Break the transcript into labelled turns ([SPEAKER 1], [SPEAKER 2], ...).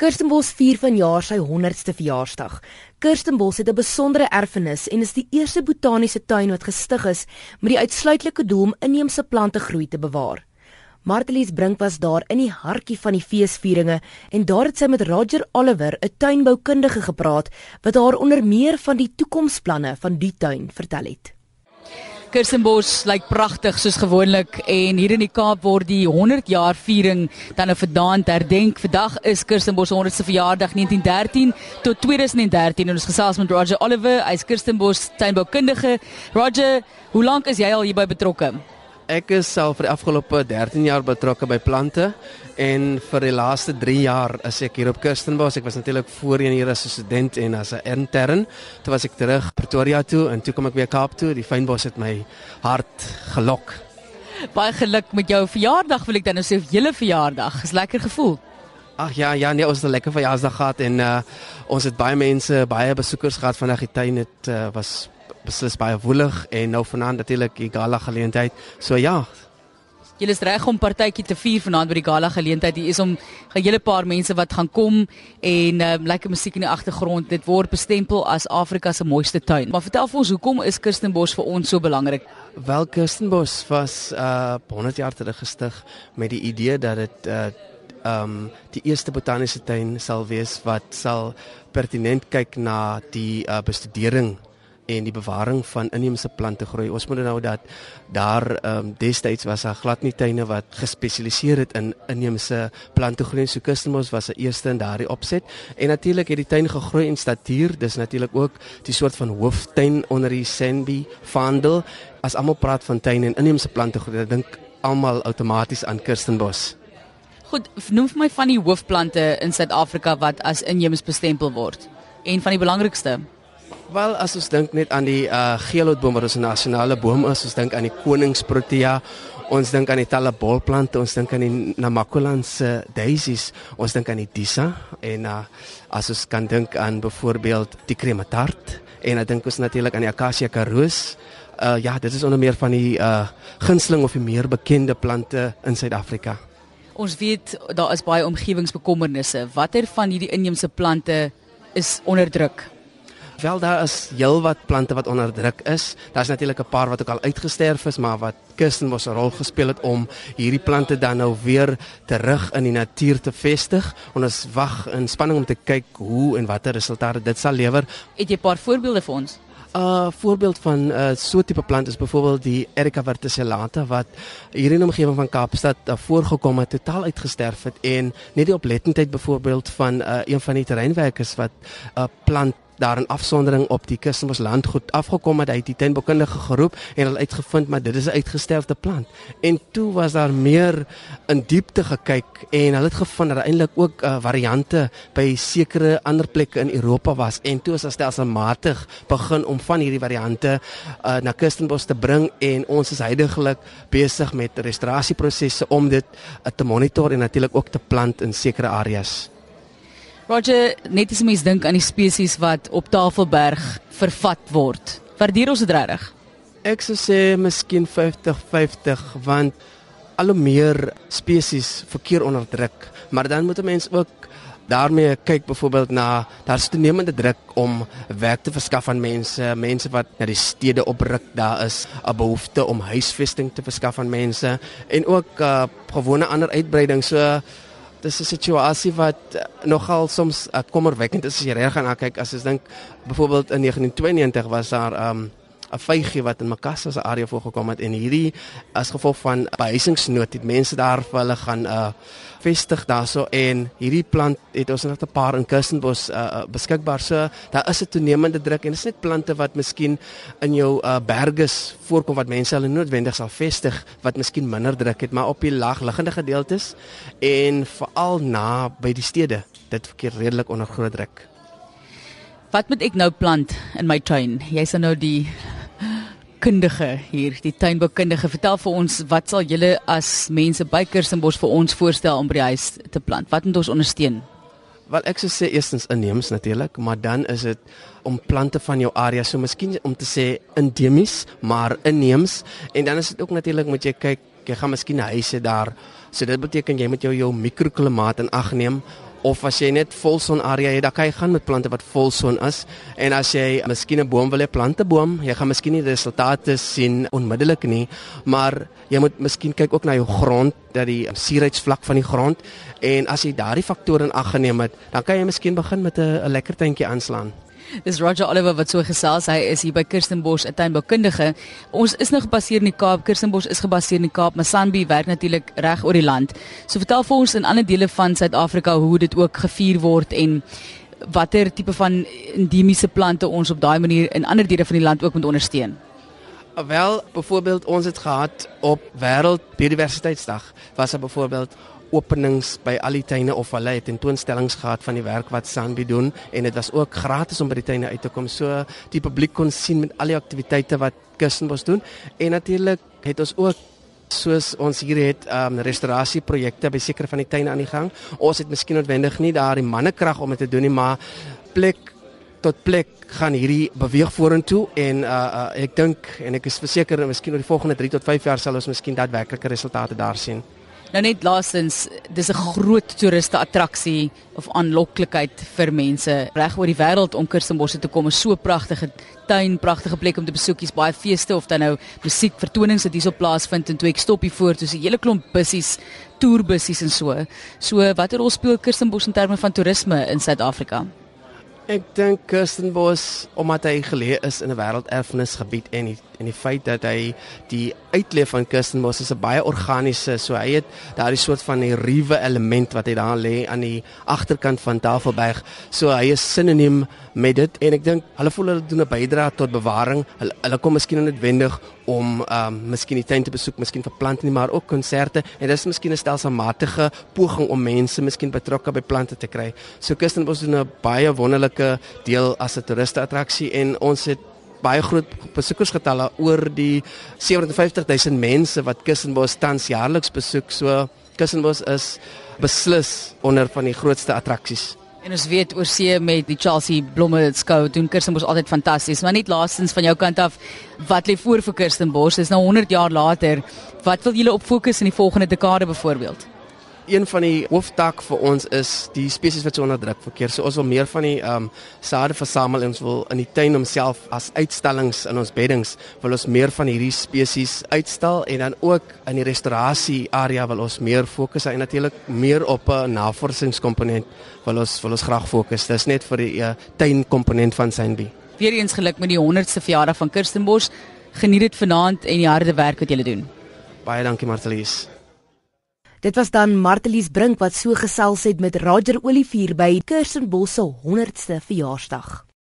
[SPEAKER 1] Kirstenbos vier vanjaar sy 100ste verjaarsdag. Kirstenbos het 'n besondere erfenis en is die eerste botaniese tuin wat gestig is met die uitsluitlike doel om inheemse plante groei te bewaar. Martelies Brink was daar in die hartjie van die feesvieringe en daar het sy met Roger Oliver, 'n tuinboukundige gepraat wat haar onder meer van die toekomsplanne van die tuin vertel het.
[SPEAKER 2] Kirstenbos lyk pragtig soos gewoonlik en hier in die Kaap word die 100 jaar viering dan 'n verdaan herdenk. Vandag is Kirstenbos 100ste verjaardag 1913 tot 2013 en ons gesels met Roger Oliver, hy's Kirstenbos tuinboukundige. Roger, hoe lank is jy al hierby betrokke?
[SPEAKER 3] Ek is self vir die afgelope 13 jaar betrokke by plante en vir die laaste 3 jaar is ek hier op Kirstenbosch. Ek was natuurlik voorheen hier as 'n student en as 'n intern. Toe was ek terug Pretoria toe en toe kom ek weer Kaap toe. Die fynbos het my hart gelok.
[SPEAKER 2] Baie geluk met jou verjaardag wil ek dan nou sê, julle verjaardag. Is lekker gevoel.
[SPEAKER 3] Ag ja, ja, nee, ons het 'n lekker verjaarsdag gehad en uh, ons het baie mense, baie besoekers gehad vandag. Die tuin het uh, was beslis baie woelig en nou vanaand natuurlik die gala geleentheid. So ja.
[SPEAKER 2] Julle is reg om partytjie te vier vanaand by die gala geleentheid. Hier is om 'n hele paar mense wat gaan kom en um, lekker musiek in die agtergrond. Dit word bestempel as Afrika se mooiste tuin. Maar vertel vir ons, hoekom is Kirstenbosch vir ons so belangrik?
[SPEAKER 3] Wel Kirstenbosch was uh 100 jaar terug gestig met die idee dat dit uh um die eerste botaniese tuin sal wees wat sal pertinent kyk na die uh, bestudering en die bewaring van inheemse plante groei. Ons moet nou dat daar ehm um, destyds was daar glad nie tuine wat gespesialiseer het in inheemse plante groei. So Kirstenbos was 'n eerste in daardie opset. En natuurlik het die tuin gegroei in statuur. Dis natuurlik ook die soort van hooftuin onder die Senbi Vandel. As almal praat van tuine en inheemse plante groei, dan dink almal outomaties aan Kirstenbos.
[SPEAKER 2] Goed, noem vir my van die hoofplante in Suid-Afrika wat as inheems bestempel word. En van die belangrikste
[SPEAKER 3] Wel as ons dink net aan die uh geelhoutboom wat ons 'n nasionale boom is, ons dink aan die koningsprotea, ons dink aan die talle bolplante, ons dink aan die Namakolandse daisies, ons dink aan die disa en uh as ons kan dink aan byvoorbeeld die krematart en ek dink ons natuurlik aan die akasia karoos. Uh ja, dit is onder meer van die uh gunsteling of die meer bekende plante in Suid-Afrika.
[SPEAKER 2] Ons weet daar is baie omgewingsbekommernisse. Watter van hierdie inheemse plante is onderdruk?
[SPEAKER 3] Wel daar is heelwat plante wat onder druk is. Daar's natuurlik 'n paar wat ook al uitgesterf is, maar wat Kirstenbos 'n rol gespeel het om hierdie plante dan nou weer terug in die natuur te vestig. Ons wag in spanning om te kyk hoe en watter resultate dit sal lewer.
[SPEAKER 2] Het jy 'n paar voorbeelde vir ons?
[SPEAKER 3] 'n uh, Voorbeeld van 'n uh, so tipe plant is byvoorbeeld die Erica verticillata wat hier in die omgewing van Kaapstad uh, voorgekom het, totaal uitgesterf het en net die oplettendheid byvoorbeeld van uh, een van die terreinwerkers wat 'n uh, plant daar in afsondering op die kus in ons landgoed afgekom het. Hy het die tuinboukundige geroep en hulle uitgevind maar dit is 'n uitgesterfde plant. En toe was daar meer in diepte gekyk en hulle het gevind dat daar eintlik ook uh, variante by sekere ander plekke in Europa was en toe is daar stelselmatig begin om van hierdie variante uh, na Kirstenbosch te bring en ons is heidaglik besig met restaurasieprosesse om dit uh, te monitor en natuurlik ook te plant in sekere areas.
[SPEAKER 2] Roger, net as mens dink aan die spesies wat op Tafelberg vervat word. Waardeer ons dit regtig?
[SPEAKER 3] Ek sou sê miskien 50-50 want al hoe meer spesies verkeer onder druk, maar dan moet 'n mens ook daarmee kyk byvoorbeeld na daar's toenemende druk om werk te verskaf aan mense, mense wat na die stede opruk, daar is 'n behoefte om huisvesting te verskaf aan mense en ook uh, gewone ander uitbreiding. So dis 'n situasie wat uh, nogal soms uh, kommerwekkend is as jy reg gaan kyk. As jy dink byvoorbeeld in 1992 was daar um, 'n vygie wat in Makassar se area voorgekom het en hierdie as gevolg van behuisingsnood het mense daar vir hulle gaan uh vestig daarso en hierdie plant het ons net 'n paar in Kirstenbos uh beskikbaar so daar is 'n toenemende druk en dit is net plante wat miskien in jou uh berges voorkom wat mense hulle noodwendig sal vestig wat miskien minder druk het maar op die laagliggende gedeeltes en veral na by die stede dit verkeer redelik onder groot druk
[SPEAKER 2] Wat moet ek nou plant in my tuin? Jy's nou die kundige hier, die tuinboukundige. Vertel vir ons, wat sal julle as mense by Kirstenbosch vir ons voorstel om by die huis te plant? Wat moet ons ondersteun?
[SPEAKER 3] Wel ek sou sê eerstens inheems natuurlik, maar dan is dit om plante van jou area, so miskien om te sê endemies, maar inheems en dan is dit ook natuurlik moet jy kyk, jy gaan miskien huise daar. So dit beteken jy moet jou jou mikroklimaat in ag neem of as jy net volson area het, dan kan jy gaan met plante wat volson is. En as jy miskien 'n boom wil hê, plante boom, jy gaan miskien nie die resultate sien onmiddellik nie, maar jy moet miskien kyk ook na jou grond, dat die suurheidsvlak van die grond en as jy daardie faktore in ag geneem het, dan kan jy miskien begin met 'n lekker tuintjie aanslaan.
[SPEAKER 2] Dis Roger Oliver wat so gesels. Hy is hier by Kirstenbosch, 'n tuinboukundige. Ons is nou gebaseer in die Kaap. Kirstenbosch is gebaseer in die Kaap, maar Sanbi werk natuurlik reg oor die land. So vertel vir ons in ander dele van Suid-Afrika hoe dit ook gevier word en watter tipe van endemiese plante ons op daai manier in ander dele van die land ook moet ondersteun.
[SPEAKER 3] Wel, byvoorbeeld ons het gehad op Wêreld Biodiversiteitsdag was daar byvoorbeeld openings by al die tuine of hulle het tentoonstellings gehad van die werk wat Sanbi doen en dit was ook gratis om by die tuine uit te kom. So die publiek kon sien met al die aktiwiteite wat Kussenbos doen en natuurlik het ons ook soos ons hier het um restaurasieprojekte by sekere van die tuine aan die gang. Ons het miskien noodwendig nie daar die mannekrag om dit te doen nie, maar plek tot plek gaan hierdie beweeg vorentoe en uh, uh ek dink en ek is verseker miskien oor die volgende 3 tot 5 jaar sal ons miskien daadwerklike resultate daar sien.
[SPEAKER 2] Nou net laasens, dis 'n groot toeriste attraksie of aanloklikheid vir mense reg oor die wêreld om Kirstenbosse te kom. 'n So pragtige tuin, pragtige plek om te besoek. Hier's baie feeste of dan nou musiek vertonings wat hierso plaasvind en toe ek stop hier voor, dis 'n hele klomp bussies, toerbussies en so. So watter rol speel Kirstenbosse in terme van toerisme in Suid-Afrika?
[SPEAKER 3] Ek dink Kirstenbos omdat hy geleë is in 'n wêrelderfenisgebied en die, en die feit dat hy die uitleef van Kirstenbos is 'n baie organiese, so hy het daardie soort van die ruwe element wat hy daar lê aan die agterkant van Tafelberg. So hy is sinoniem met dit en ek dink hulle voel hulle doen 'n bydrae tot bewaring. Hulle, hulle kom miskien noodwendig om ehm um, miskien die tuin te besoek, miskien vir plante nie, maar ook konserte en dit is miskien 'n stelselmatige poging om mense miskien betrokke by plante te kry. So Kirstenbos doen 'n baie wonderlike deel as 'n toeriste attraksie en ons het baie groot besoekersgetalle oor die 750 000 mense wat Kirstenbos tans jaarliks besoek. So Kirstenbos is beslis onder van die grootste attraksies.
[SPEAKER 2] En ons weet oor see met die Chelsea blomme skou doen Kirstenbosch altyd fantasties. Maar net laastens van jou kant af, wat lê voor vir Kirstenbosch? Dis nou 100 jaar later. Wat wil julle op fokus in die volgende dekade byvoorbeeld?
[SPEAKER 3] Een van die hooftaak vir ons is die spesies wat so onder druk verkeer. So ons wil meer van die ehm um, sade versamel en ons wil in die tuin homself as uitstallings in ons beddings wil ons meer van hierdie spesies uitstal en dan ook in die restaurasie area wil ons meer fokus en natuurlik meer op 'n navorsingskomponent wil ons wil ons graag fokus. Dis net vir die uh, tuin komponent van Synbie.
[SPEAKER 2] Weereens geluk met die 100ste verjaardag van Kirstenbosch. Geniet dit vanaand en die harde werk wat julle doen.
[SPEAKER 3] Baie dankie Martelies.
[SPEAKER 1] Dit was dan Martelies Brink wat so gesels het met Roger Olivier by Kirstenbosse 100ste verjaarsdag.